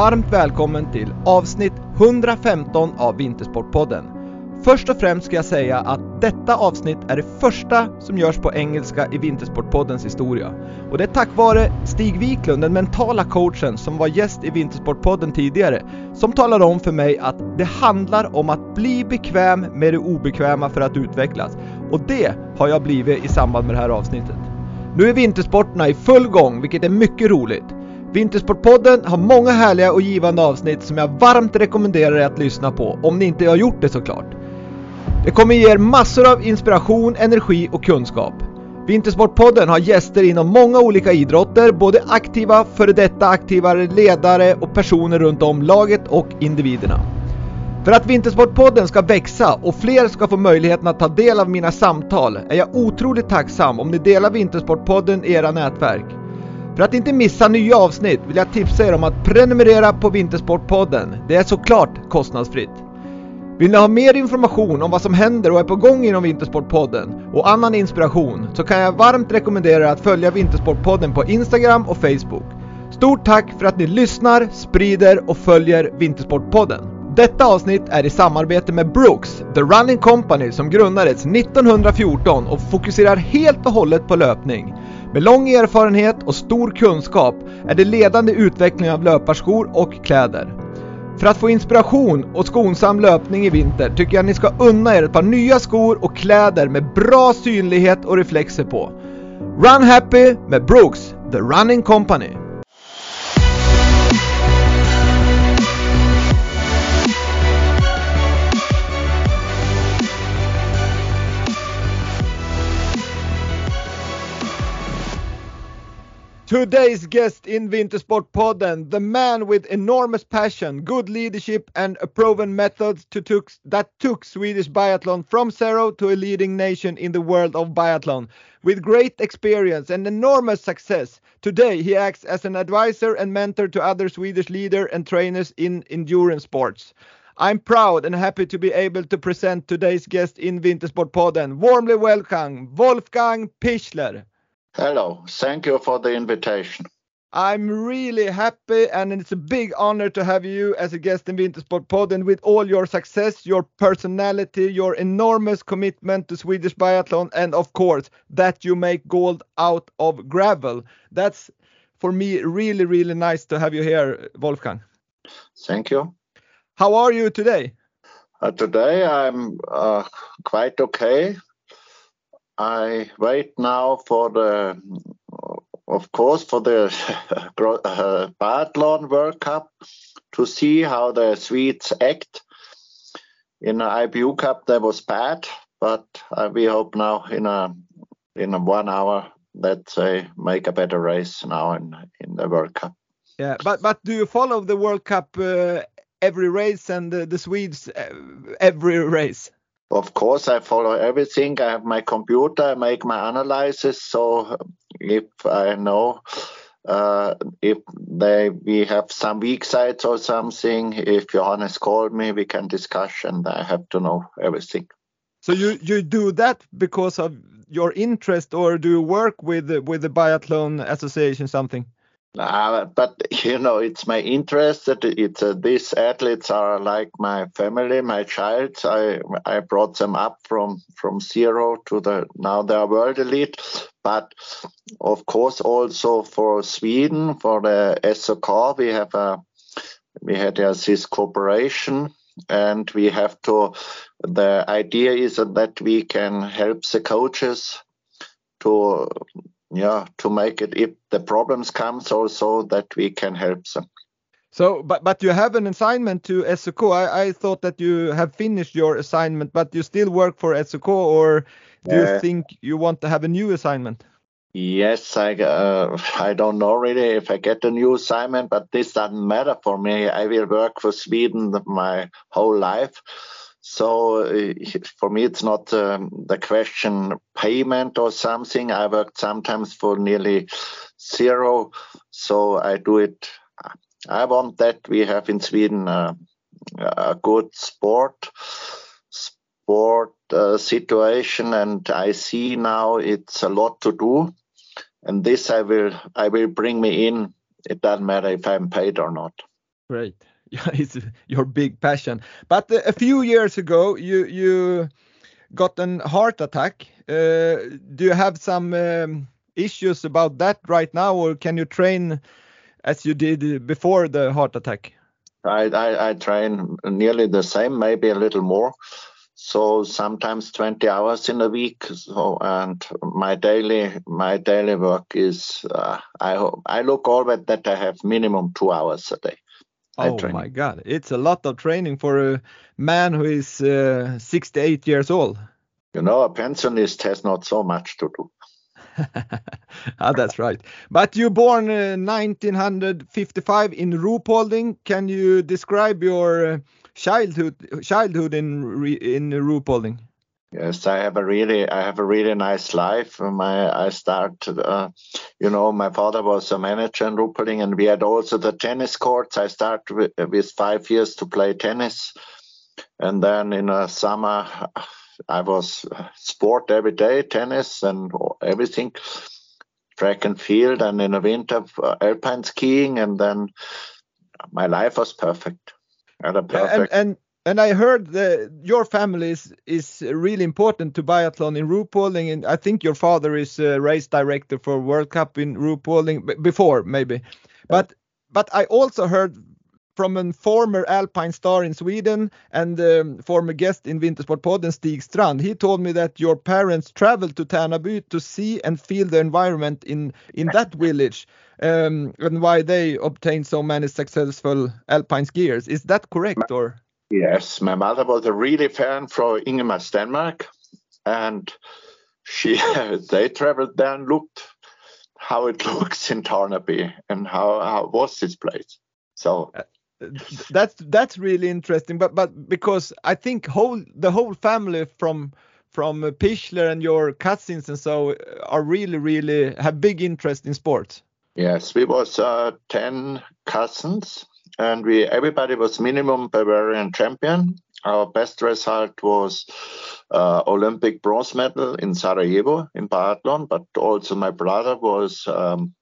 varmt välkommen till avsnitt 115 av Vintersportpodden. Först och främst ska jag säga att detta avsnitt är det första som görs på engelska i Vintersportpoddens historia. Och det är tack vare Stig Wiklund, den mentala coachen som var gäst i Vintersportpodden tidigare, som talade om för mig att det handlar om att bli bekväm med det obekväma för att utvecklas. Och det har jag blivit i samband med det här avsnittet. Nu är vintersporterna i full gång, vilket är mycket roligt. Vintersportpodden har många härliga och givande avsnitt som jag varmt rekommenderar er att lyssna på, om ni inte har gjort det såklart. Det kommer ge er massor av inspiration, energi och kunskap. Vintersportpodden har gäster inom många olika idrotter, både aktiva, före detta aktiva ledare och personer runt om laget och individerna. För att Vintersportpodden ska växa och fler ska få möjligheten att ta del av mina samtal är jag otroligt tacksam om ni delar Vintersportpodden i era nätverk. För att inte missa nya avsnitt vill jag tipsa er om att prenumerera på Vintersportpodden. Det är såklart kostnadsfritt. Vill ni ha mer information om vad som händer och är på gång inom Vintersportpodden och annan inspiration så kan jag varmt rekommendera er att följa Vintersportpodden på Instagram och Facebook. Stort tack för att ni lyssnar, sprider och följer Vintersportpodden. Detta avsnitt är i samarbete med Brooks, The Running Company som grundades 1914 och fokuserar helt och hållet på löpning. Med lång erfarenhet och stor kunskap är det ledande utvecklingen av löparskor och kläder. För att få inspiration och skonsam löpning i vinter tycker jag ni ska unna er ett par nya skor och kläder med bra synlighet och reflexer på. Run Happy med Brooks, The Running Company. Today's guest in Wintersportpodden, the man with enormous passion, good leadership and a proven methods to took, that took Swedish biathlon from zero to a leading nation in the world of biathlon. With great experience and enormous success, today he acts as an advisor and mentor to other Swedish leaders and trainers in endurance sports. I'm proud and happy to be able to present today's guest in Wintersportpodden. Warmly welcome, Wolfgang Pichler. Hello, thank you for the invitation. I'm really happy and it's a big honor to have you as a guest in Wintersport and with all your success, your personality, your enormous commitment to Swedish biathlon, and of course, that you make gold out of gravel. That's for me really, really nice to have you here, Wolfgang. Thank you. How are you today? Uh, today I'm uh, quite okay. I wait now for the, of course, for the uh, Biathlon World Cup to see how the Swedes act. In the IBU Cup, that was bad, but uh, we hope now in a in a one hour that they make a better race now in in the World Cup. Yeah, but but do you follow the World Cup uh, every race and the, the Swedes uh, every race? Of course, I follow everything. I have my computer, I make my analysis. So if I know uh, if they we have some weak sides or something, if Johannes called me, we can discuss, and I have to know everything. So you you do that because of your interest, or do you work with with the biathlon association something? Uh, but you know, it's my interest that it's uh, these athletes are like my family, my child. I I brought them up from from zero to the now they are world elite. But of course, also for Sweden, for the SOK, we have a we had a this cooperation, and we have to. The idea is that we can help the coaches to yeah to make it if the problems comes also that we can help them. So but but you have an assignment to SOK. I, I thought that you have finished your assignment but you still work for SOK or do you think you want to have a new assignment? Yes i uh, i don't know really if i get a new assignment but this doesn't matter for me. I will work for sweden my whole life so uh, for me, it's not um, the question payment or something. I worked sometimes for nearly zero, so I do it. I want that we have in Sweden uh, a good sport sport uh, situation, and I see now it's a lot to do, and this I will I will bring me in. It doesn't matter if I'm paid or not. Great. It's your big passion. But uh, a few years ago, you you got an heart attack. Uh, do you have some um, issues about that right now, or can you train as you did before the heart attack? I, I, I train nearly the same, maybe a little more. So sometimes 20 hours in a week. So and my daily my daily work is uh, I I look always that I have minimum two hours a day. Oh my God, it's a lot of training for a man who is uh, 68 years old. You know, a pensionist has not so much to do. ah, that's right. But you born uh, 1955 in Ruhpolding. Can you describe your uh, childhood childhood in in Ruhpolding? Yes, I have a really I have a really nice life. My I start, uh, you know, my father was a manager in Ruhpolding, and we had also the tennis courts. I started with, with five years to play tennis, and then in the summer I was sport every day, tennis and everything, track and field, and in the winter uh, alpine skiing, and then my life was perfect. And perfect. And, and, and I heard that your family is, is really important to biathlon in Ruhpolding, and I think your father is a race director for World Cup in Ruhpolding before maybe, but but I also heard from a former alpine star in Sweden and um, former guest in Vintersport Podden, Stig Strand. He told me that your parents traveled to Tärnaby to see and feel the environment in in that village, um, and why they obtained so many successful alpine skiers. Is that correct, or? Yes, my mother was a really fan for Ingemar Stenmark, and she they traveled there and looked how it looks in Tärnaby and how, how was this place. So uh, that's that's really interesting but but because i think whole the whole family from from Pichler and your cousins and so uh, are really really have big interest in sports yes we was uh, 10 cousins and we everybody was minimum bavarian champion our best result was uh, olympic bronze medal in sarajevo in biathlon but also my brother was um,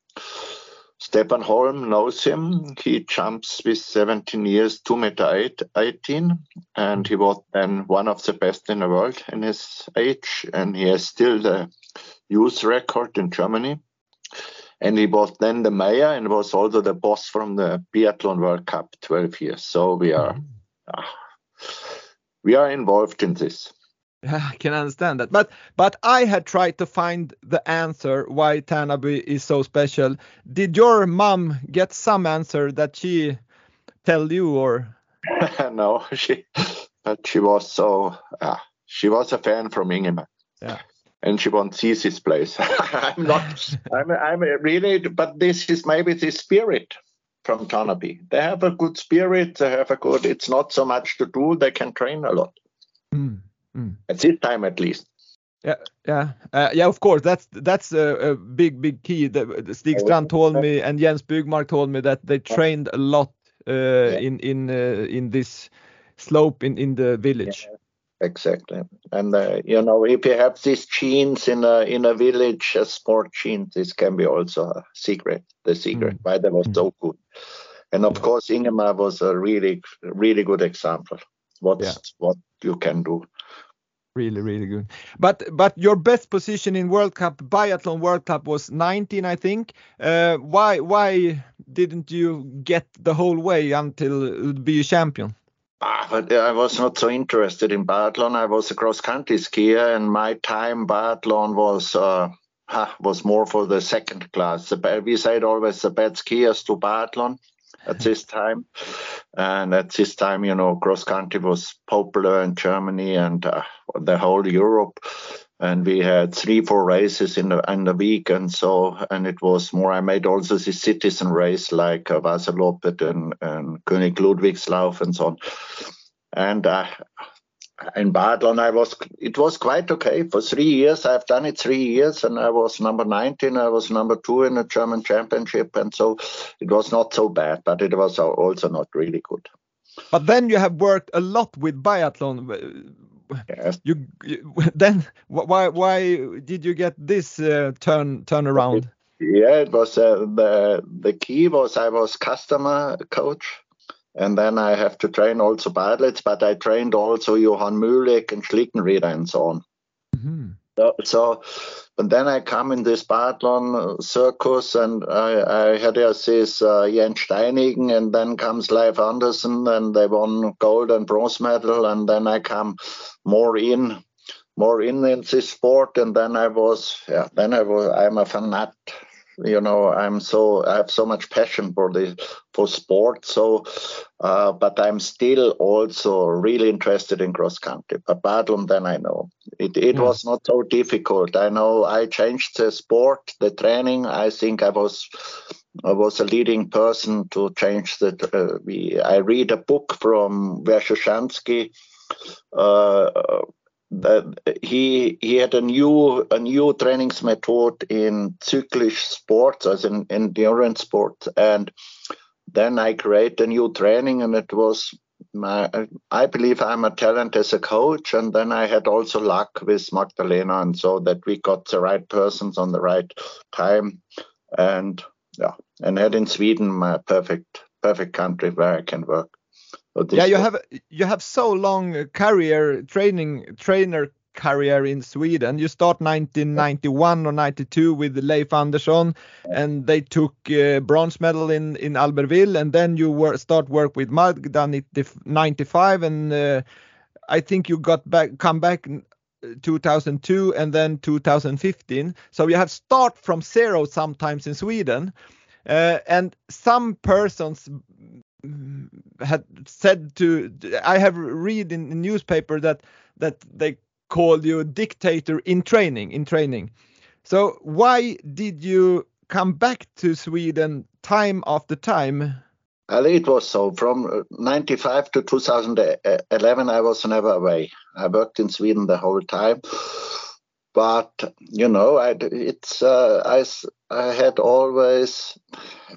Stefan Holm knows him. He jumps with 17 years, 2 meter eight, 18, and he was then one of the best in the world in his age, and he has still the youth record in Germany. And he was then the mayor and was also the boss from the Biathlon World Cup 12 years. So we are uh, we are involved in this. I can understand that. But but I had tried to find the answer why Tärnaby is so special. Did your mom get some answer that she tell you or? no, she but she was so uh, she was a fan from Ingemar. Yeah. And she won't see this place. I'm not. I'm. I'm really. But this is maybe the spirit from Tärnaby. They have a good spirit. They have a good. It's not so much to do. They can train a lot. Mm. Mm. At this time, at least. Yeah, yeah, uh, yeah. Of course, that's that's a, a big, big key. The, Stig Strand told me, and Jens Byggmark told me that they trained a lot uh, yeah. in in uh, in this slope in in the village. Yeah, exactly, and uh, you know, if you have these genes in a in a village, a sport gene, this can be also a secret. The secret mm. why they was mm. so good, and of course, Ingemar was a really, really good example. What's yeah. what you can do really really good but but your best position in world cup biathlon world cup was 19 i think uh, why why didn't you get the whole way until be a champion ah, but I was not so interested in biathlon. I was a cross country skier, and my time biathlon was uh, was more for the second class. We said always the bad skiers to biathlon at this time. And at this time, you know, cross country was popular in Germany and uh, the whole Europe. And we had three, four races in the, in the week. And so, and it was more, I made also the citizen race like uh, and, and König Ludwigslauf and so on. And uh, in biathlon, I was it was quite okay for three years. I've done it three years, and I was number 19. I was number two in the German championship, and so it was not so bad, but it was also not really good. But then you have worked a lot with biathlon. Yes. You, you then why why did you get this uh, turn turn around? Yeah, it was uh, the the key was I was customer coach and then I have to train also pilots, but I trained also Johann Mühlegg and Schlickenrieder and so on. Mm-hmm. So, so, but then I come in this biathlon circus and I, I had this uh, Jens Steinigen and then comes Leif Andersson and they won gold and bronze medal and then I come more in more in in this sport and then I was yeah then I was I'm a fanat you know i'm so i have so much passion for the for sport so uh, but i'm still also really interested in cross country but biathlon then i know it, it yeah. was not so difficult i know i changed the sport the training i think i was I was a leading person to change that. Uh, we, I read a book from Verkhoshansky, uh, that he he had a new a new training method in cyclic sports as in endurance sports. And then I create a new training and it was my I believe I'm a talent as a coach. And then I had also luck with Magdalena and so that we got the right persons on the right time. And yeah and had in Sweden my perfect perfect country where I can work yeah, you have you have so long career training trainer career in Sweden. You start 1991 or 92 with Leif Andersson, and they took uh, bronze medal in in Albertville, and then you were, start work with Magda 95, and uh, I think you got back come back 2002 and then 2015. So you have start from zero sometimes in Sweden. Uh, and some persons had said to I have read in the newspaper that that they called you a dictator in training in training. So why did you come back to Sweden time after time? Well, it was so. From uh, 95 to 2011, I was never away. I worked in Sweden the whole time but you know I, it's uh, I, I had always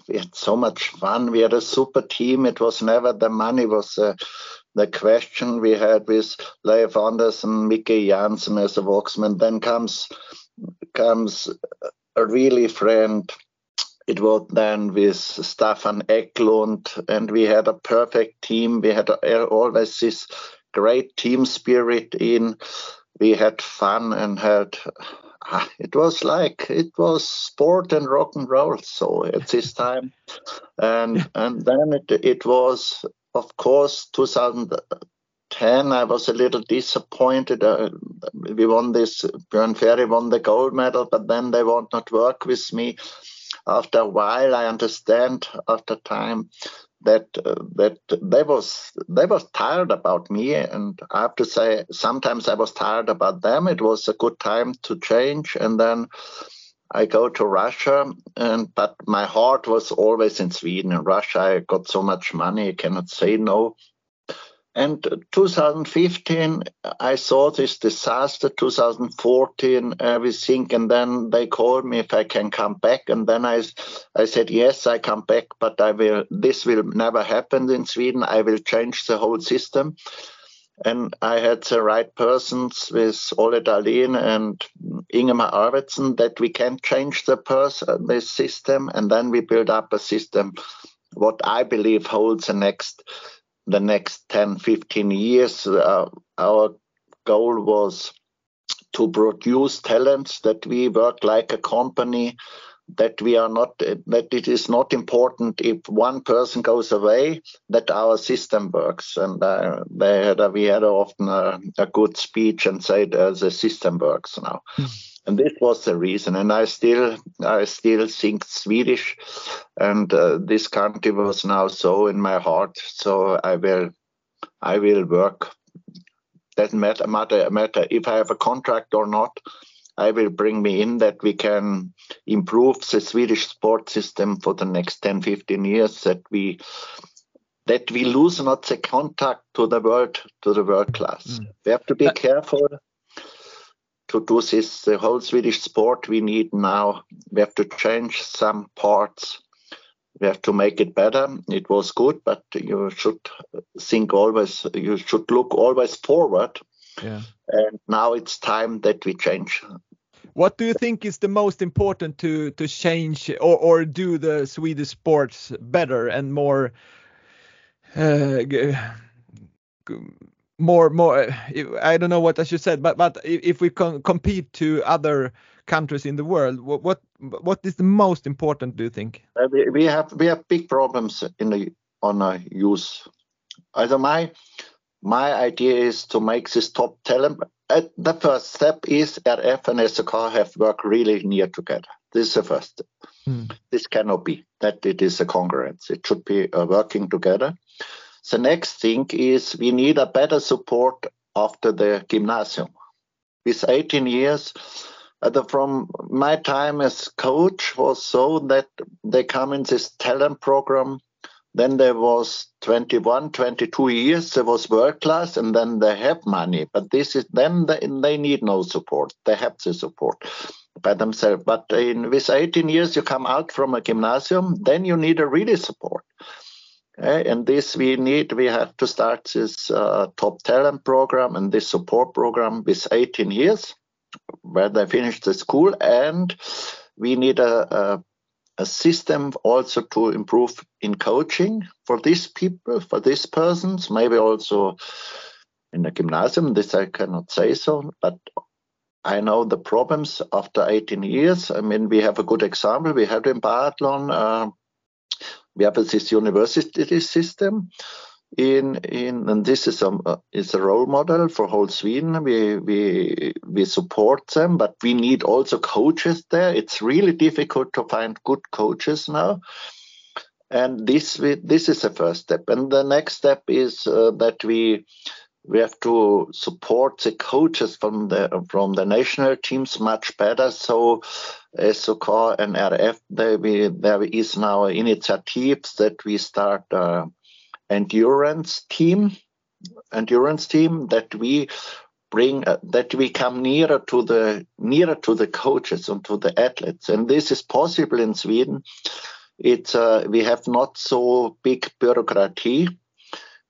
we had so much fun. We had a super team. It was never the money was uh, the question we had with Leif Andersson Mickey Jansen as a Volksman then comes comes a really friend. It was then with Staffan Eklund. And we had a perfect team. We had always this great team spirit in we had fun and had ah, it was like it was sport and rock and roll so at this time. And and then it, it was of course 2010 i was a little disappointed uh, we won this björn ferry won the gold medal but then they would not work with me. After a while i understand after time that uh, that they was they was tired about me. And i have to say sometimes i was tired about them. It was a good time to change. And then i go to russia. And but my heart was always in sweden. In russia i got so much money. I cannot say no and 2015, I saw this disaster. 2014, everything, and then they called me if I can come back, and then I, I said yes, I come back, but I will. This will never happen in Sweden. I will change the whole system, and I had the right persons with Olle Dahlin and Ingemar Arvidsson that we can change the person, the system, and then we build up a system. What I believe holds the next the next 10, 15 years, uh, our goal was to produce talents that we work like a company that we are not that it is not important if one person goes away that our system works. And uh, they had a, we had often a, a, good speech and said uh, the system works now. Mm and this was the reason. And i still i still think swedish and uh, this country was now so in my heart. So i will i will work. Doesn't matter, matter matter if i have a contract or not i will bring me in that we can improve the swedish sport system for the next 10 15 years that we that we lose not the contact to the world to the world class mm. we have to be careful to do this the whole Swedish sport we need now. We have to change some parts. We have to make it better. It was good, but you should think always. You should look always forward. Yeah. And now it's time that we change. What do you think is the most important to to change or or do the Swedish sports better and more uh, more more i don't know what i should say but but if we can compete to other countries in the world what what, what is the most important do you think uh, we, we have we have big problems in the on a youth either my my idea is to make this top talent uh, the first step is rf and SOK have worked really near together this is the first step hmm. this cannot be that it is a congruence it should be uh, working together the next thing is we need a better support after the gymnasium. With 18 years, uh, from my time as coach was so that they come in this talent program. Then there was 21, 22 years. There was world class, and then they have money. But this is then they, need no support. They have the support by themselves. But in with 18 years, you come out from a gymnasium, then you need a really support. And this we need, we have to start this uh, top talent program and this support program with 18 years where they finish the school. And we need a, a, a system also to improve in coaching for these people, for these persons, maybe also in the gymnasium. This I cannot say so, but I know the problems after 18 years. I mean, we have a good example. We have in biathlon uh, we have this university system in in and this is a is a role model for whole Sweden. We we we support them, but we need also coaches there. It's really difficult to find good coaches now. And this this is the first step. And the next step is uh, that we we have to support the coaches from the from the national teams much better. So SOK and RF, there, we, there is now initiatives that we start uh, endurance team, endurance team that we bring uh, that we come nearer to the nearer to the coaches and to the athletes, and this is possible in Sweden. It's uh, we have not so big bureaucracy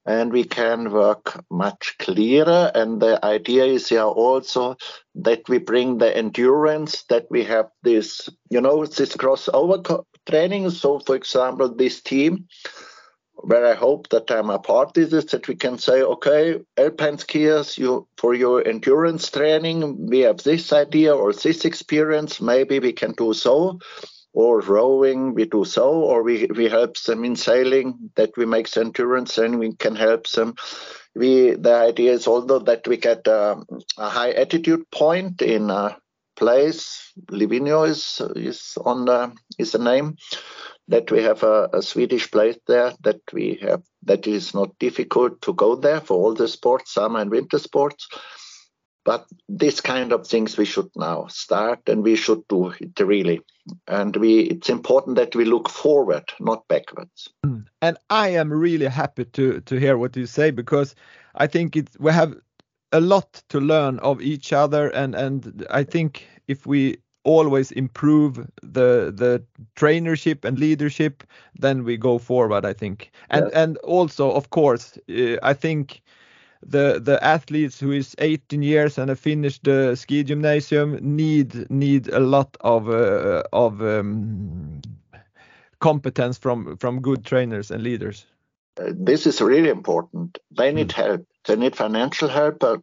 and we can work much clearer. And the idea is here also that we bring the endurance, that we have this, you know, this crossover training. So, for example, this team, where I hope that I'm a part of this, that we can say, okay, alpine skiers, you for your endurance training, we have this idea or this experience. Maybe we can do so or rowing, we do so, or we, we help them in sailing, that we make endurance and we can help them. We the idea is also that we get um, a high altitude point in a place. Livigno is is on the is the name that we have a, a, Swedish place there that we have that is not difficult to go there for all the sports, summer and winter sports. But this kind of things we should now start and we should do it really. And we it's important that we look forward, not backwards. Mm. And I am really happy to to hear what you say because I think it's we have a lot to learn of each other and and I think if we always improve the the trainership and leadership then we go forward i think and yes. and also of course uh, i think the the athletes who is 18 years and have finished the ski gymnasium need need a lot of uh, of um, competence from from good trainers and leaders. Uh, this is really important. They need mm. help. They need financial help, uh,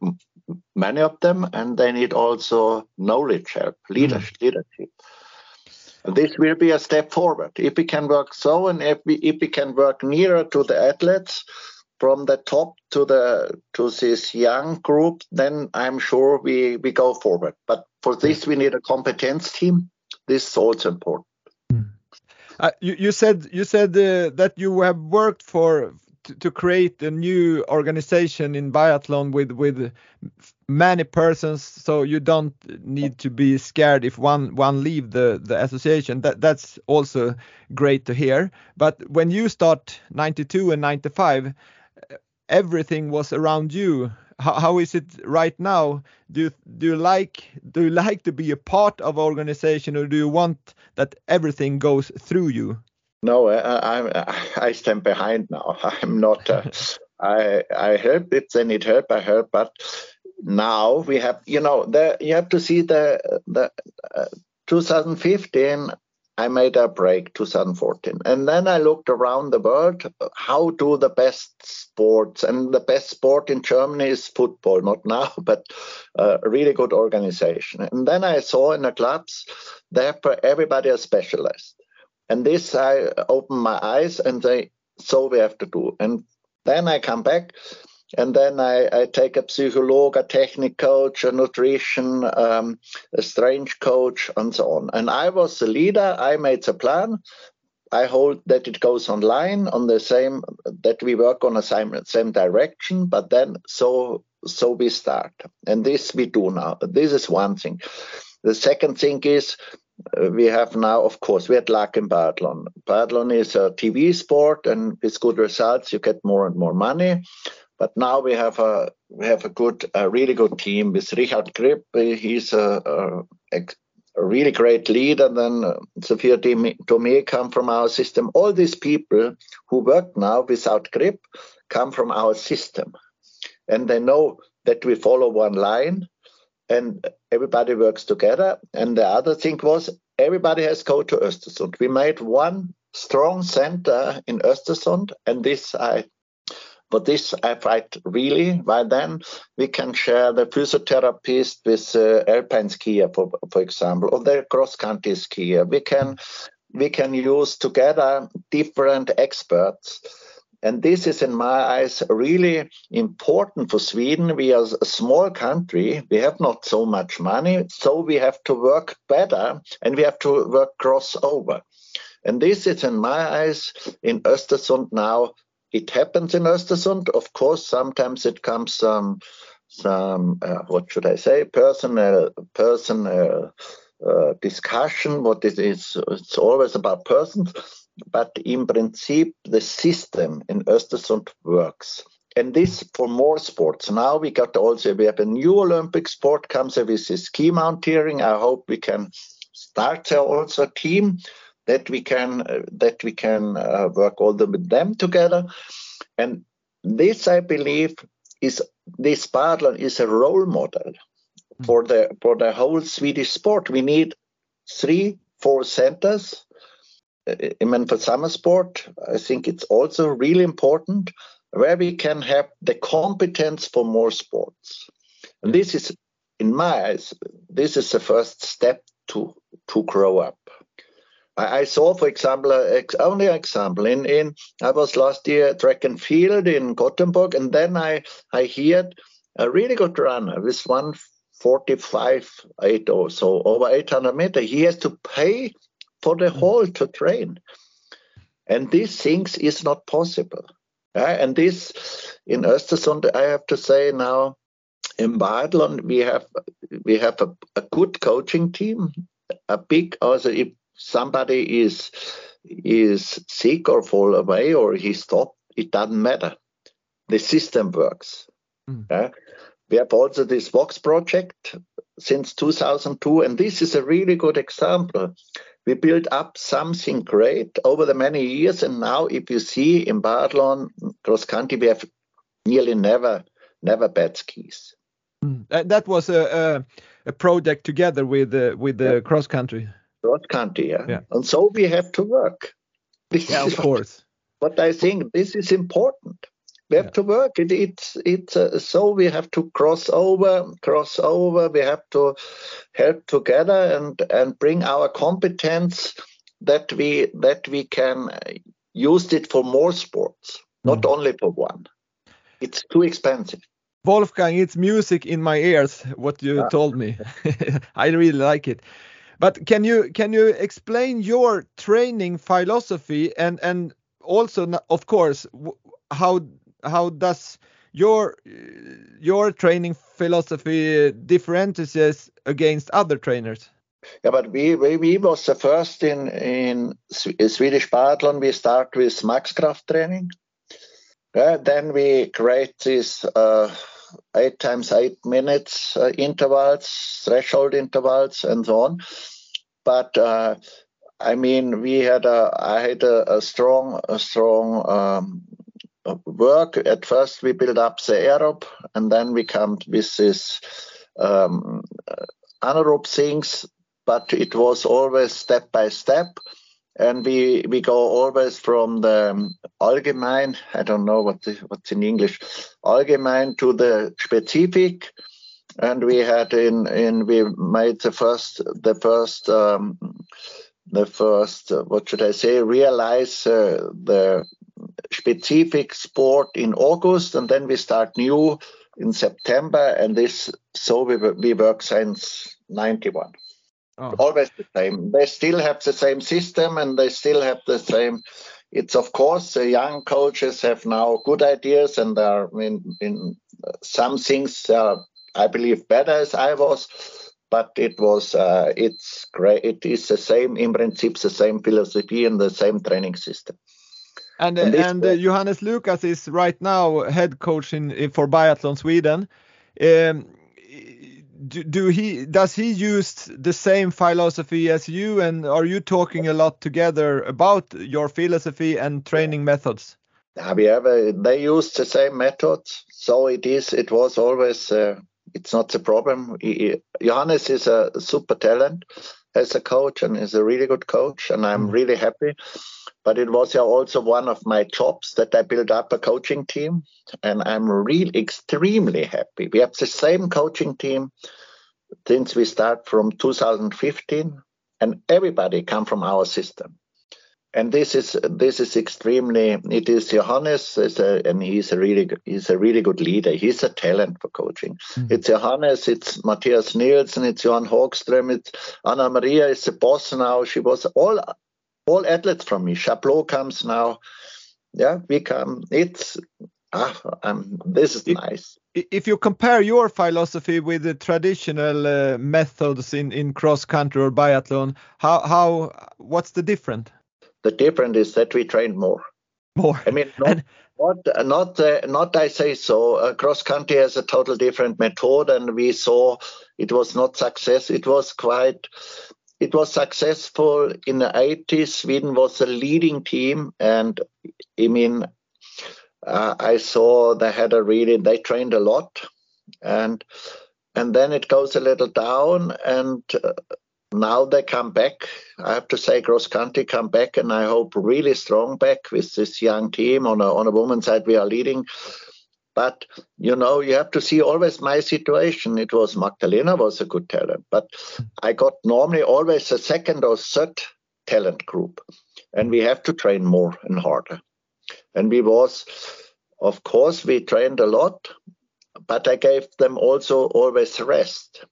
many of them, and they need also knowledge help, leadership. Mm. leadership. This will be a step forward if we can work so, and if we if we can work nearer to the athletes from the top to the to this young group, then I'm sure we we go forward. But for this, we need a competence team. This is also important. Hmm. Uh, you, you, said you said uh, that you have worked for to, create a new organization in biathlon with with many persons, so you don't need to be scared if one one leave the the association. That that's also great to hear. But when you start 92 and 95 everything was around you how, how is it right now do you, do you like do you like to be a part of organization or do you want that everything goes through you no i i, I stand behind now i'm not uh, i i help it they need help i help but now we have you know the you have to see the the uh, 2015 I made a break 2014. And then I looked around the world, how do the best sports, and the best sport in Germany is football, not now, but uh, a really good organization. And then I saw in the clubs, that everybody is specialist. And this, I open my eyes and say, so we have to do. And then I come back and then I, I, take a psycholog, a technic coach, a nutrition, um, a strange coach, and so on. And I was the leader. I made the plan. I hold that it goes online on the same that we work on the same same direction. But then so so we start, and this we do now. This is one thing. The second thing is we have now, of course, we had luck in biathlon. Biathlon is a TV sport, and with good results, you get more and more money. But now we have a we have a good, a really good team with Richard Grip. He's a, a, a really great leader. And then uh, Sophia Tomé come from our system. All these people who work now without Grip come from our system, and they know that we follow one line, and everybody works together. And the other thing was everybody has go to Östersund. We made one strong center in Östersund, and this I but this I fight really, by then we can share the physiotherapist with uh, alpine skier, for, for example, or the cross-country skier. We can we can use together different experts. And this is, in my eyes, really important for Sweden. We are a small country. We have not so much money. So we have to work better and we have to work crossover. And this is, in my eyes, in Östersund now it happens in Östersund. Of course, sometimes it comes some some uh, what should I say personal personal uh, discussion. What it is, it's always about persons, but in principle, the system in Östersund works. And this for more sports. Now we got also we have a new Olympic sport comes with ski mountaineering. I hope we can start also a team that we can uh, that we can uh, work all the, with them together. And this, I believe, is this biathlon is a role model mm. for the for the whole Swedish sport. We need three, four centers. I mean, for summer sport, I think it's also really important where we can have the competence for more sports. And this is, in my eyes, this is the first step to to grow up. I, saw, for example, ex, only example in in I was last year track and field in Gothenburg, and then I I heard a really good runner with one forty five eight or so over eight hundred meter. He has to pay for the whole to train, and these things is not possible. Uh, and this in Östersund, I have to say now in biathlon we have we have a, a good coaching team a big also if somebody is is sick or fall away or he stop, it doesn't matter. The system works. Mm. Yeah? We have also this Vox project since 2002, and this is a really good example. We built up something great over the many years, and now if you see in biathlon cross country, we have nearly never never bad skis. Mm. That was a, a, a project together with uh, with the yeah. cross country cross country. Yeah? yeah? And so we have to work. This yeah, of course. But I think this is important. We have yeah. to work. It, it's it's uh, so we have to cross over, cross over. We have to help together and and bring our competence that we that we can use it for more sports, not mm. only for one. It's too expensive. Wolfgang, it's music in my ears. What you ah. told me, I really like it. But can you can you explain your training philosophy and and also of course how how does your your training philosophy differentiates against other trainers? Yeah, but we, we, we was the first in in Swedish biathlon. We start with max craft training. Yeah, then we create this uh, eight times eight minutes uh, intervals, threshold intervals, and so on. But uh, I mean, we had a I had a, a strong a strong um, work. At first, we build up the aerob, and then we come with this um, anaerob things. but it was always step by step. And we, we go always from the allgemein, I don't know what the, what's in English, allgemein to the specific. And we had in, in we made the first, the first, um, the first, uh, what should I say, realize uh, the specific sport in August, and then we start new in September, and this so we we work since '91. Oh. Always the same. They still have the same system, and they still have the same. It's of course the young coaches have now good ideas, and are in in some things are I believe better as I was but it was uh, it's great it is the same in principle the same philosophy and the same training system and and, and uh, Johannes Lukas is right now head coach in, for biathlon Sweden. Um, do, do, he does he use the same philosophy as you? And are you talking a lot together about your philosophy and training methods? Yeah, we have a, they use the same methods. So it is it was always uh, it's not a problem. He, Johannes is a super talent as a coach and is a really good coach, and I'm mm. really happy. But it was also one of my jobs that I built up a coaching team, and I'm really extremely happy. We have the same coaching team since we start from 2015, and everybody come from our system and this is this is extremely it is johannes is a, and he's a really he's a really good leader. He's a talent for coaching. Mm-hmm. it's johannes it's matthias nielsen it's johan hogström it's anna maria is the boss now. She was all all athletes from me. Chaplot comes now. Yeah we come. It's ah um, this is nice. If you compare your philosophy with the traditional uh, methods in in cross country or biathlon how how what's the difference the difference is that we train more. More. I mean, not, not, not, uh, not I say so. Uh, cross country has a total different method, and we saw it was not success. It was quite. It was successful in the 80s. Sweden was a leading team, and I mean, uh, I saw they had a really they trained a lot, and and then it goes a little down, and uh, now they come back. I have to say, cross country come back, and I hope really strong back with this young team. On a on a woman's side, we are leading. But you know, you have to see always my situation. It was Magdalena was a good talent, but I got normally always a second or third talent group, and we have to train more and harder. And we was, of course, we trained a lot, but I gave them also always rest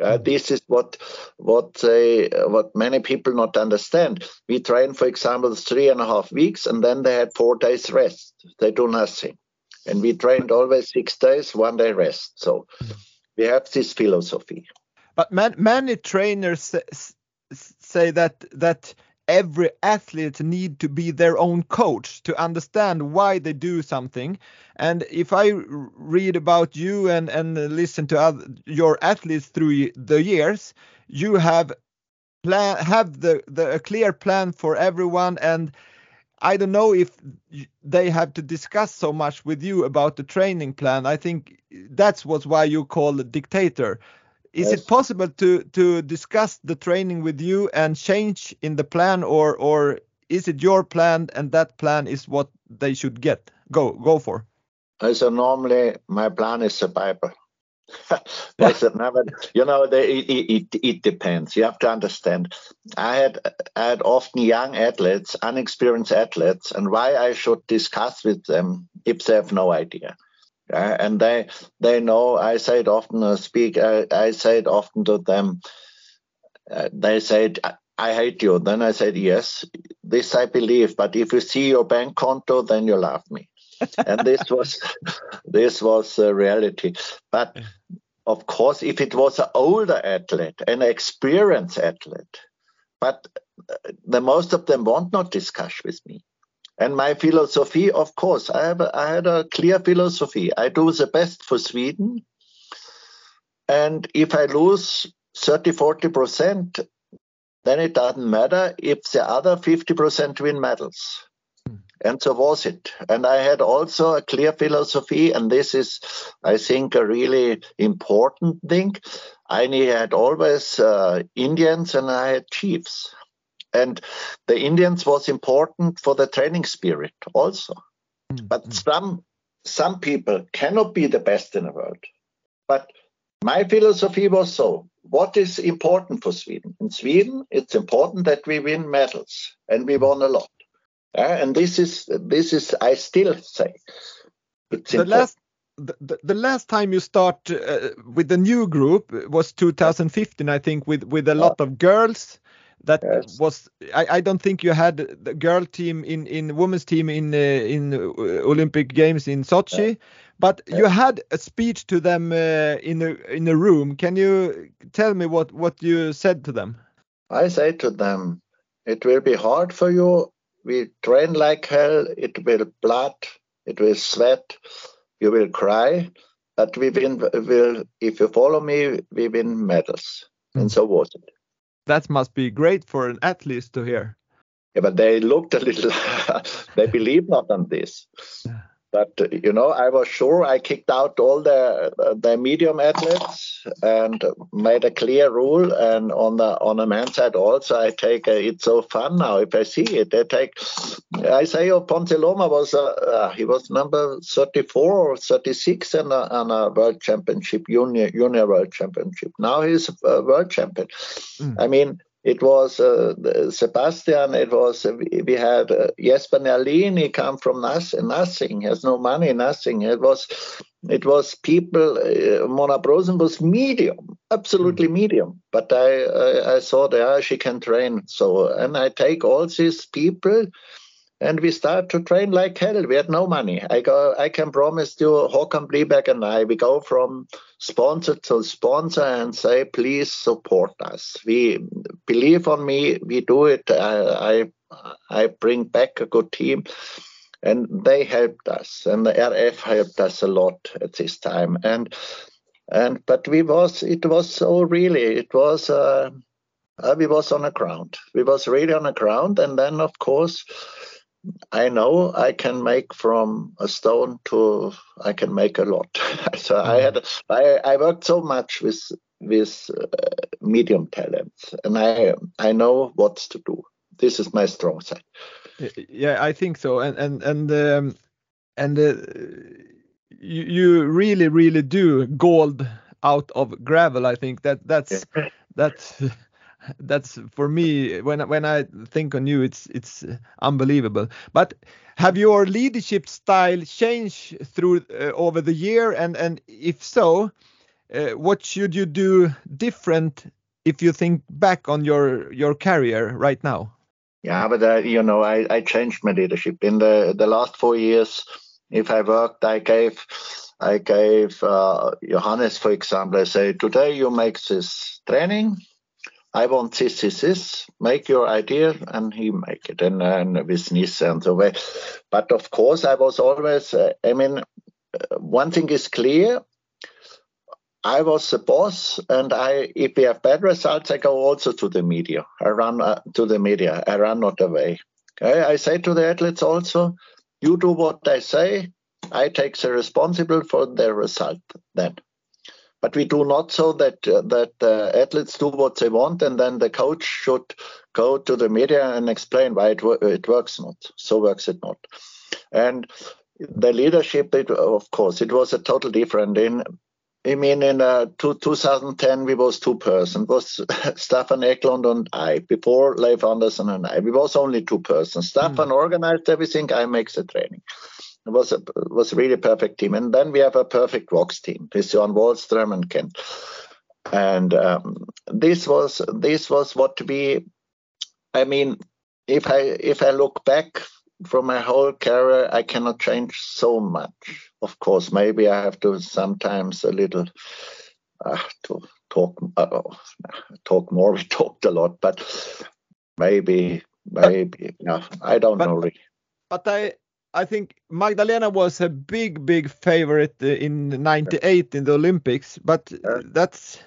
uh, this is what what what many people not understand. We train, for example, three and a half weeks, and then they had four days rest. They do nothing, and we trained always six days, one day rest. So we have this philosophy. But man, many trainers say that that every athlete need to be their own coach to understand why they do something. And if i read about you and and listen to other, your athletes through the years you have plan have the, the a clear plan for everyone. And i don't know if they have to discuss so much with you about the training plan. I think that's what's why you call the dictator is yes. it possible to to discuss the training with you and change in the plan or or is it your plan and that plan is what they should get go go for uh, so normally my plan is the bible There's uh, never, you know, they, it, it, it depends. You have to understand. I had I had often young athletes, unexperienced athletes, and why I should discuss with them if they have no idea. Uh, and they they know. I say it often. I speak. I, I say it often to them. Uh, they said, "I hate you." Then I said, "Yes, this I believe. But if you see your bank konto, then you love me." and this was this was a reality. But of course, if it was an older athlete, an experienced athlete, but uh, the most of them want not discuss with me. And my philosophy, of course, I have a, I had a clear philosophy. I do the best for Sweden. And if I lose 30, 40%, then it doesn't matter if the other 50% win medals. and so was it. And I had also a clear philosophy, and this is, I think, a really important thing. I had always uh, Indians and I had chiefs. And the Indians was important for the training spirit also. Mm-hmm. But some some people cannot be the best in the world. But my philosophy was so what is important for Sweden? In Sweden, it's important that we win medals, and we won a lot. Uh, and this is this is I still say it's the important. last the, the last time you start uh, with the new group was 2015 i think with with a lot of girls that yes. was I, I don't think you had the girl team in in women's team in uh, in uh, olympic games in sochi but you had a speech to them uh, in a in a room can you tell me what what you said to them i say to them it will be hard for you we train like hell. It will blood. It will sweat. You will cry. But we win. Will if you follow me, we win medals. Mm. And so was it. That must be great for an athlete to hear. Yeah, but they looked a little. they believe not on this. Yeah. But you know, I was sure I kicked out all the the medium athletes and made a clear rule. And on the on the men's side also, I take a, it's so fun now if I see it. I take I say oh, Ponsiluoma was uh, uh, he was number 34 or 36 in a, on a world championship junior junior world championship. Now he's a world champion. Mm. I mean it was uh, Sebastian. It was uh, we had uh, Jesper Nelin. He come from nothing, nothing. Has no money, nothing. It was it was people. Uh, Mona Brorsson was medium, absolutely mm. medium. But I, I I saw there she can train. So and I take all these people and we start to train like hell. We had no money. I go. I can promise you, Håkan Bliback and I, we go from sponsor to sponsor and say, please support us. We believe on me. We do it. I I, I bring back a good team, and they helped us, and the RF helped us a lot at this time. And and but we was it was so really it was. Uh, uh, we was on the ground. We was really on the ground, and then of course I know I can make from a stone to I can make a lot. so mm-hmm. I had I, I worked so much with with uh, medium talents, and I I know what to do. This is my strong side. Yeah, I think so, and and and um, and uh, you, you really really do gold out of gravel. I think that that's that's that's for me when when I think on you, it's it's unbelievable. But have your leadership style changed through uh, over the year, and and if so, uh, what should you do different if you think back on your your career right now? Yeah, but uh, you know, I I changed my leadership in the the last four years. If I worked, I gave. I gave uh, Johannes, for example, I say, today you make this training, I want this, this, this. Make your idea, and he make it, and, and with Nice and so way. But of course, I was always. Uh, I mean, uh, one thing is clear. I was the boss, and I, if we have bad results, I go also to the media. I run uh, to the media. I run not away. Okay? I say to the athletes also, you do what I say. I take the responsible for the result. Then but we do not so that uh, that uh, athletes do what they want and then the coach should go to the media and explain why it, it works not so works it not and the leadership it, of course it was a total different in I mean, in uh, two, 2010, we was two person. It was Stefan Eklund and I. Before Leif Andersson and I, we was only two persons. Stefan mm. organized everything. I makes the training. Was a was really perfect team. And then we have a perfect Vox team with Johan Wallström and Kent. And um, this was this was what we. I mean, if I if I look back from my whole career, I cannot change so much. Of course, maybe I have to sometimes a little uh, to talk uh, talk more. We talked a lot, but maybe maybe no, I don't but, know really. But I I think Magdalena was a big, big favorite uh, in '98 in the Olympics, but that's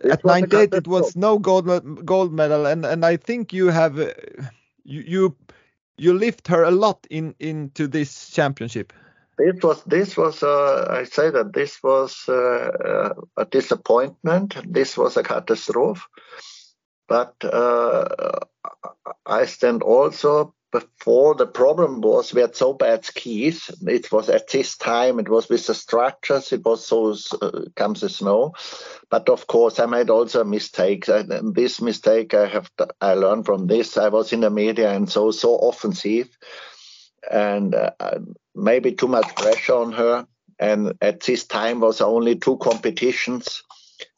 it at '98 it was no gold gold medal, and and I think you have uh, you, you you lift her a lot in into this championship. This was this was uh, I say that this was uh, a disappointment. This was a catastrophe. But uh, I stand also before the problem was we had so bad skis. It was at this time, it was with the structures, it was so uh, comes the snow. But of course, I made also mistakes. And this mistake I have I learned from this. I was in the media and so so offensive, and uh, maybe too much pressure on her. And at this time was only two competitions.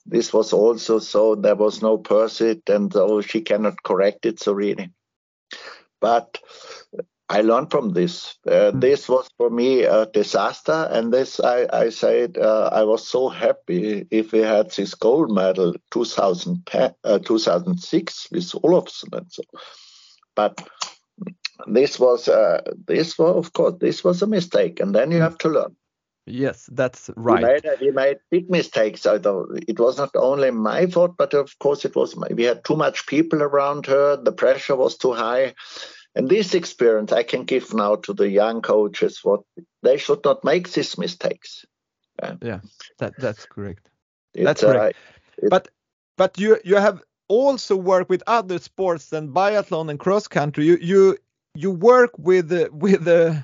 This was also so there was no pursuit, and so she cannot correct it so really. But I learned from this. Uh, mm. This was for me a disaster, and this I, I said uh, I was so happy if we had this gold medal 2010, uh, 2006 with Olofsson and so. But this was uh, this was of course this was a mistake, and then you have to learn. Yes, that's right. We made, we made big mistakes. Although it was not only my fault, but of course it was. We had too much people around her. The pressure was too high, and this experience I can give now to the young coaches. What they should not make these mistakes. Yeah, yeah that that's correct. It's, that's correct. Uh, but but you you have also worked with other sports than biathlon and cross country. You you you work with uh, with. Uh,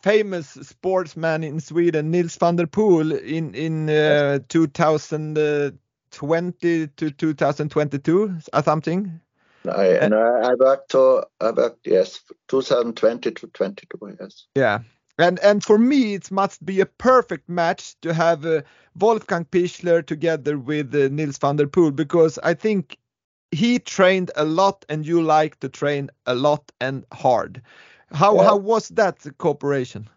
famous sportsman in Sweden, Nils van der Poel, in in uh, 2020 to 2022 or something. I, and I worked to I worked yes 2020 to 22 yes. Yeah. And and for me it must be a perfect match to have uh, Wolfgang Pichler together with uh, Nils van der Poel because I think he trained a lot and you like to train a lot and hard. How yeah. how was that cooperation?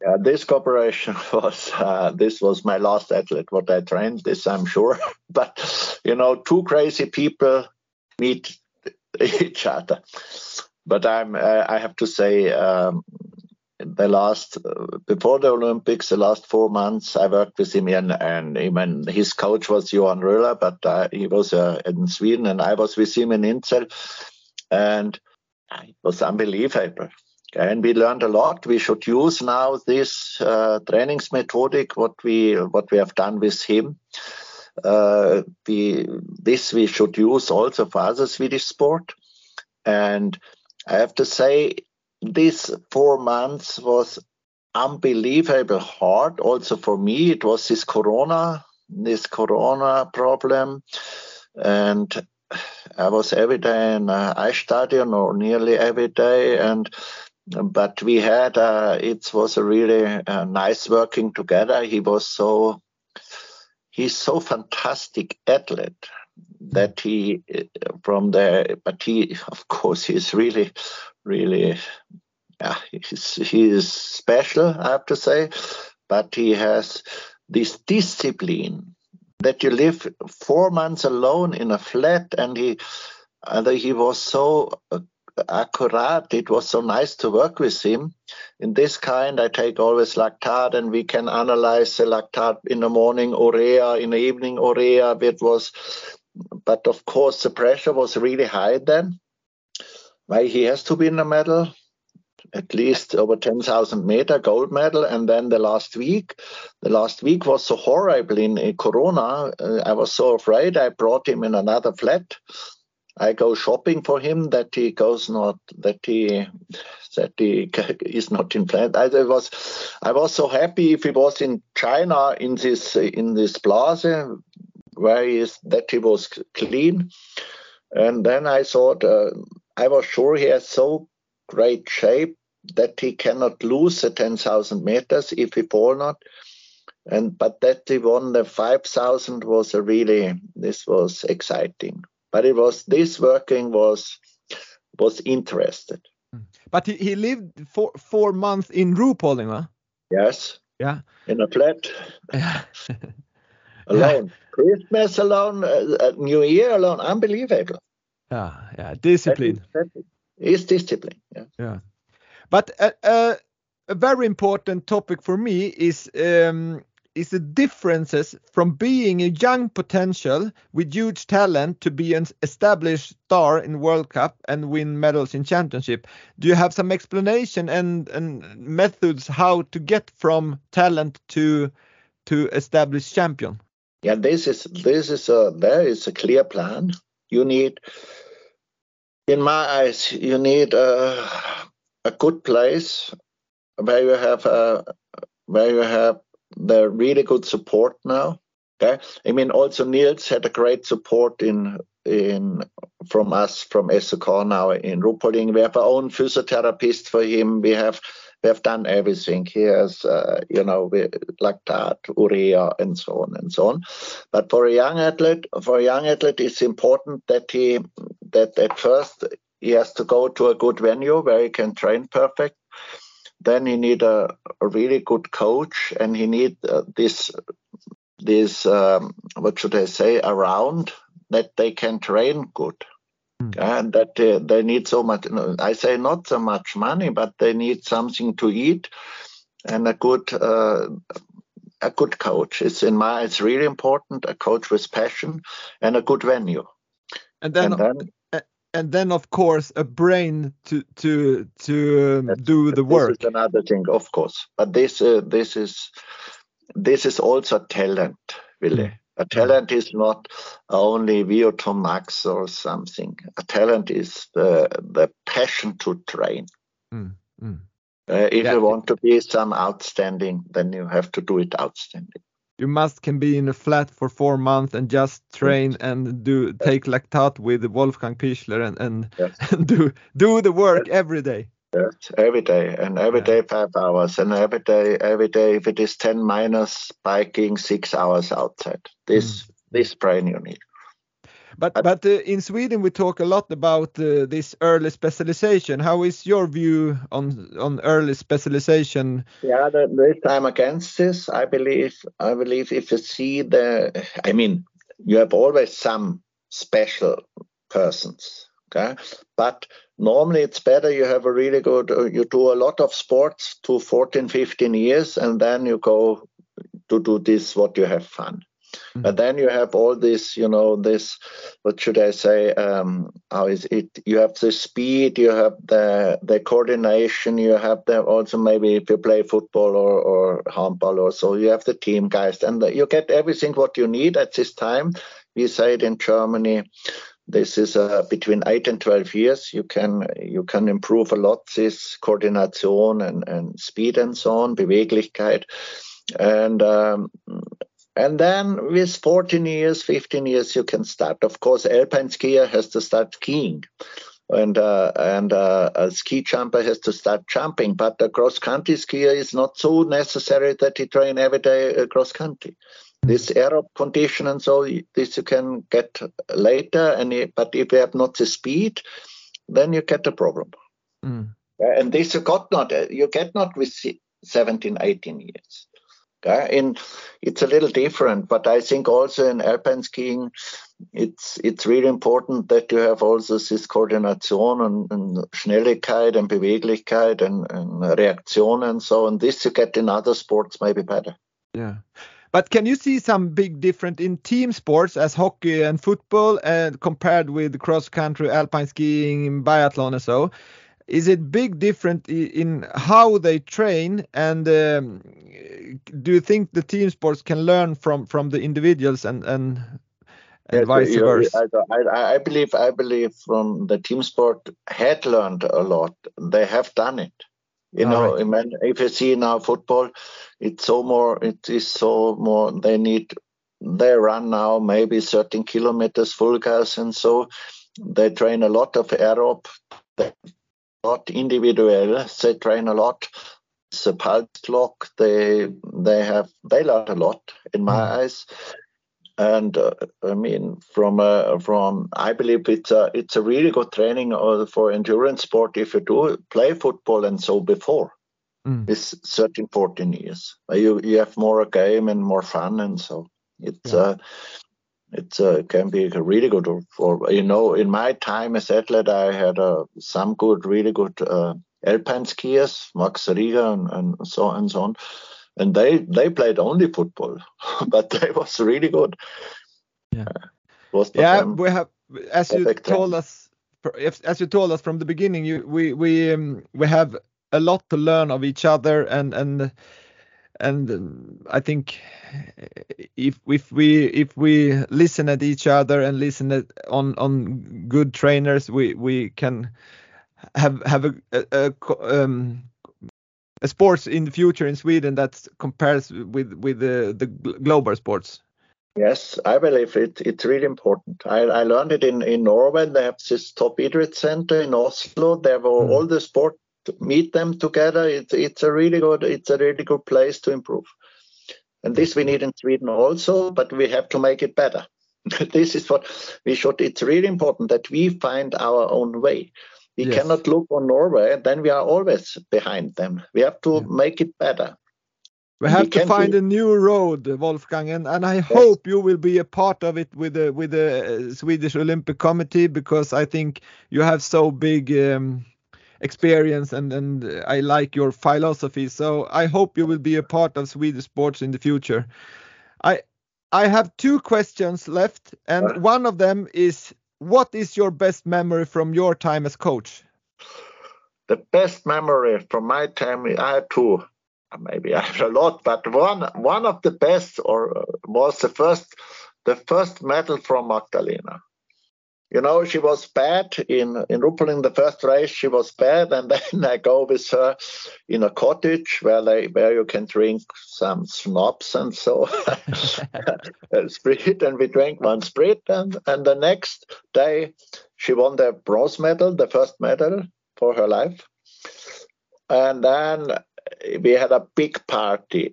Yeah, this cooperation was uh, this was my last athlete what I trained. This I'm sure, but you know, two crazy people meet each other. But I'm uh, I have to say. Um, the last before the Olympics, the last four months, I worked with him, and, and even his coach was Johan Röjler, but uh, he was uh, in Sweden, and I was with him in Inzell, and it was unbelievable and we learned a lot. We should use now this uh, trainings methodic what we what we have done with him. Uh, we, this we should use also for other Swedish sport. And I have to say, this four months was unbelievable hard. Also for me, it was this Corona, this Corona problem, and I was every day in uh, Eisstadion or nearly every day, and but we had uh, it was a really uh, nice working together he was so he's so fantastic athlete that he from the but he of course he's really really yeah he's, he is special i have to say. But he has this discipline that you live four months alone in a flat and he and he was so accurate. It was so nice to work with him. In this kind, I take always lactate, and we can analyze the lactate in the morning, urea in the evening, urea. It was, but of course, the pressure was really high then. Why he has to win a medal, at least over 10,000 meter gold medal. And then the last week, the last week was so horrible in, in Corona. Uh, I was so afraid. I brought him in another flat I go shopping for him that he goes not that he that he is not in plant. I, was I was so happy if he was in China in this in this plaza where he is that he was clean, and then I thought uh, I was sure he has so great shape that he cannot lose the ten thousand meters if he fall not. And but that he won the five thousand was a really this was exciting but it was this working was was interested. But he, he lived for four months in Ruhpolding, huh? Yes. Yeah. In a flat. Yeah. alone. Yeah. Christmas alone, uh, uh, New Year alone. Unbelievable. Yeah, yeah. Discipline. Is discipline. Yeah. Yeah. But uh, uh, a very important topic for me is um, is the differences from being a young potential with huge talent to be an established star in World Cup and win medals in championship. Do you have some explanation and, and methods how to get from talent to to established champion? Yeah, this is this is a there is a clear plan. You need, in my eyes, you need a, a good place where you have a where you have the really good support now. Okay, I mean also Nils had a great support in in from us from SOK now in Ruhpolding. We have our own physiotherapist for him. We have we have done everything. He has uh, you know lactate, urea, and so on and so on. But for a young athlete, for a young athlete, it's important that he that at first he has to go to a good venue where he can train perfect then he need a, a really good coach and he need uh, this this um, what should I say around that they can train good mm. and that uh, they need so much I say not so much money but they need something to eat and a good uh, a good coach it's in my it's really important a coach with passion and a good venue and then, and then and then of course a brain to to to um, do the work. This is another thing, of course, but this uh, this is this is also talent, really. Mm. A talent is not only VO2 max or something. A talent is the the passion to train. Mm. Mm. Uh, if yeah. you want to be some outstanding, then you have to do it outstanding you must can be in a flat for four months and just train and do take lactate with Wolfgang Pichler and and, yes. and do do the work yes. every day. Yes, every day and every yeah. day five hours and every day every day if it is ten minus biking six hours outside. This mm. this brain you need. But but uh, in Sweden we talk a lot about uh, this early specialization. How is your view on on early specialization? Yeah, the, this time against this, I believe. I believe if you see the, I mean, you have always some special persons, okay, but normally it's better you have a really good uh, you do a lot of sports to 14 15 years and then you go to do this what you have fun Mm-hmm. And then you have all this, you know, this, what should I say? Um, how is it? You have the speed, you have the the coordination, you have the also maybe if you play football or, or handball or so, you have the team guys, and you get everything what you need at this time. We say it in Germany. This is uh, between eight and twelve years. You can you can improve a lot this coordination and, and speed and so on, Beweglichkeit, and um, and then with 14 years, 15 years, you can start. Of course, alpine skier has to start skiing, and uh, and uh, a ski jumper has to start jumping. But a cross country skier is not so necessary that he train every day uh, cross country. This aerob condition and so this you can get later. And but if you have not the speed, then you get a problem. Mm. And this you got not you get not with 17, 18 years. Yeah, in it's a little different, but I think also in alpine skiing, it's it's really important that you have also this coordination and, and Schnelligkeit and Beweglichkeit and, and reaction and so on. This you get in other sports maybe better. Yeah. But can you see some big difference in team sports as hockey and football and compared with cross country, alpine skiing, biathlon and so? Is it big different in how they train? And um, do you think the team sports can learn from from the individuals and and, and yes, vice versa? I, I, believe i believe from the team sport had learned a lot. They have done it. You know right. if you see now football it's so more it is so more they need they run now maybe 13 kilometers full gas and so they train a lot of aerob lot individual. They train a lot. The pulse clock. They they have they learn a lot in my mm. eyes. And uh, I mean, from uh, from I believe it's a it's a really good training uh, for endurance sport if you do play football and so before. Mm. It's 13, 14 years. You you have more game and more fun and so it's yeah. uh, it uh, can be really good for you know in my time as athlete i had uh, some good really good uh, alpine skiers max rieger and, and, so on and so on and they they played only football, but they was really good. Yeah, uh, yeah. We have, as you told time. us, if, as you told us from the beginning, you we we um, we have a lot to learn of each other, and and and um, I think if if we if we listen at each other and listen at, on on good trainers, we we can have have a, a, a um, a sports in the future in Sweden that compares with with the, the global sports. Yes, I believe it. It's really important. I, I learned it in, in Norway. They have this top idrett center in Oslo. There were mm. all the sport meet them together. It's it's a really good it's a really good place to improve. And this we need in Sweden also, but we have to make it better. this is what we should. It's really important that we find our own way. We yes. cannot look on Norway, then we are always behind them. We have to yeah. make it better. We have we to find do... a new road, Wolfgang, and, and I yes. hope you will be a part of it with the with the uh, Swedish Olympic Committee because I think you have so big um, experience and and I like your philosophy. So I hope you will be a part of Swedish sports in the future. I I have two questions left, and one of them is what is your best memory from your time as coach? The best memory from my time, I had two. Maybe I have a lot, but one one of the best or was the first the first medal from Magdalena you know, she was bad in in Ruhpolding the first race. She was bad, and then I go with her in a cottage where they where you can drink some schnapps and so sprit, and we drank one sprit, and and the next day she won the bronze medal, the first medal for her life, and then we had a big party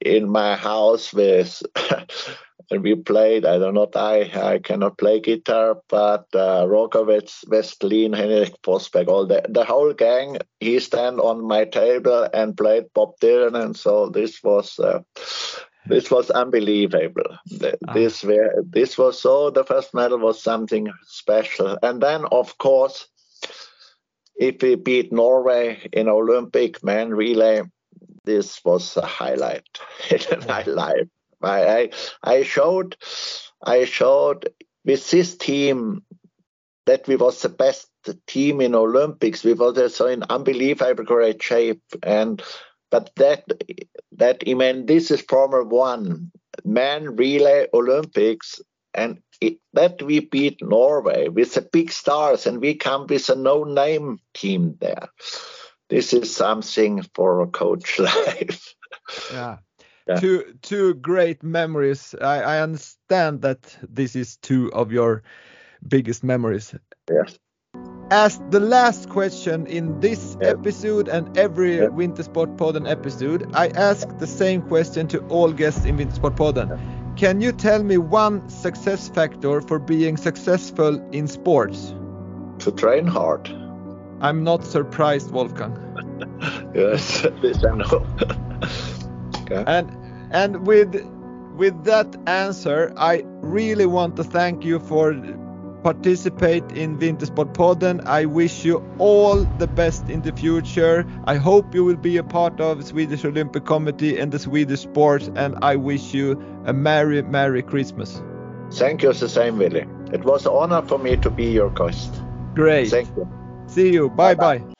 in my house with we played. I don't know. I I cannot play guitar, but uh, Roger Westlin, Henrik Forsberg, all the the whole gang. He stand on my table and played Bob Dylan, and so this was. Uh, this was unbelievable. Ah. This were, this was so. The first medal was something special, and then of course, if we beat Norway in Olympic men relay, this was a highlight in my life. I, I showed I showed with this team that we was the best team in Olympics. We were so in unbelievable great shape, and but that that I mean this is Formula One, man relay Olympics, and it, that we beat Norway with the big stars, and we come with a no-name team there. This is something for a coach life. Yeah yeah. two two great memories. I, I understand that this is two of your biggest memories. Yes. As the last question in this episode and every yeah. Wintersport Podden episode, I ask the same question to all guests in Wintersport Podden. Can you tell me one success factor for being successful in sports? To train hard. I'm not surprised, Wolfgang. yes, this I know. okay. And and with with that answer, I really want to thank you for participate in Wintersport Podden. I wish you all the best in the future. I hope you will be a part of Swedish Olympic Committee and the Swedish sports and I wish you a merry merry Christmas. Thank you the same Willie. It was an honor for me to be your guest. Great. Thank you. See you. Bye bye. bye.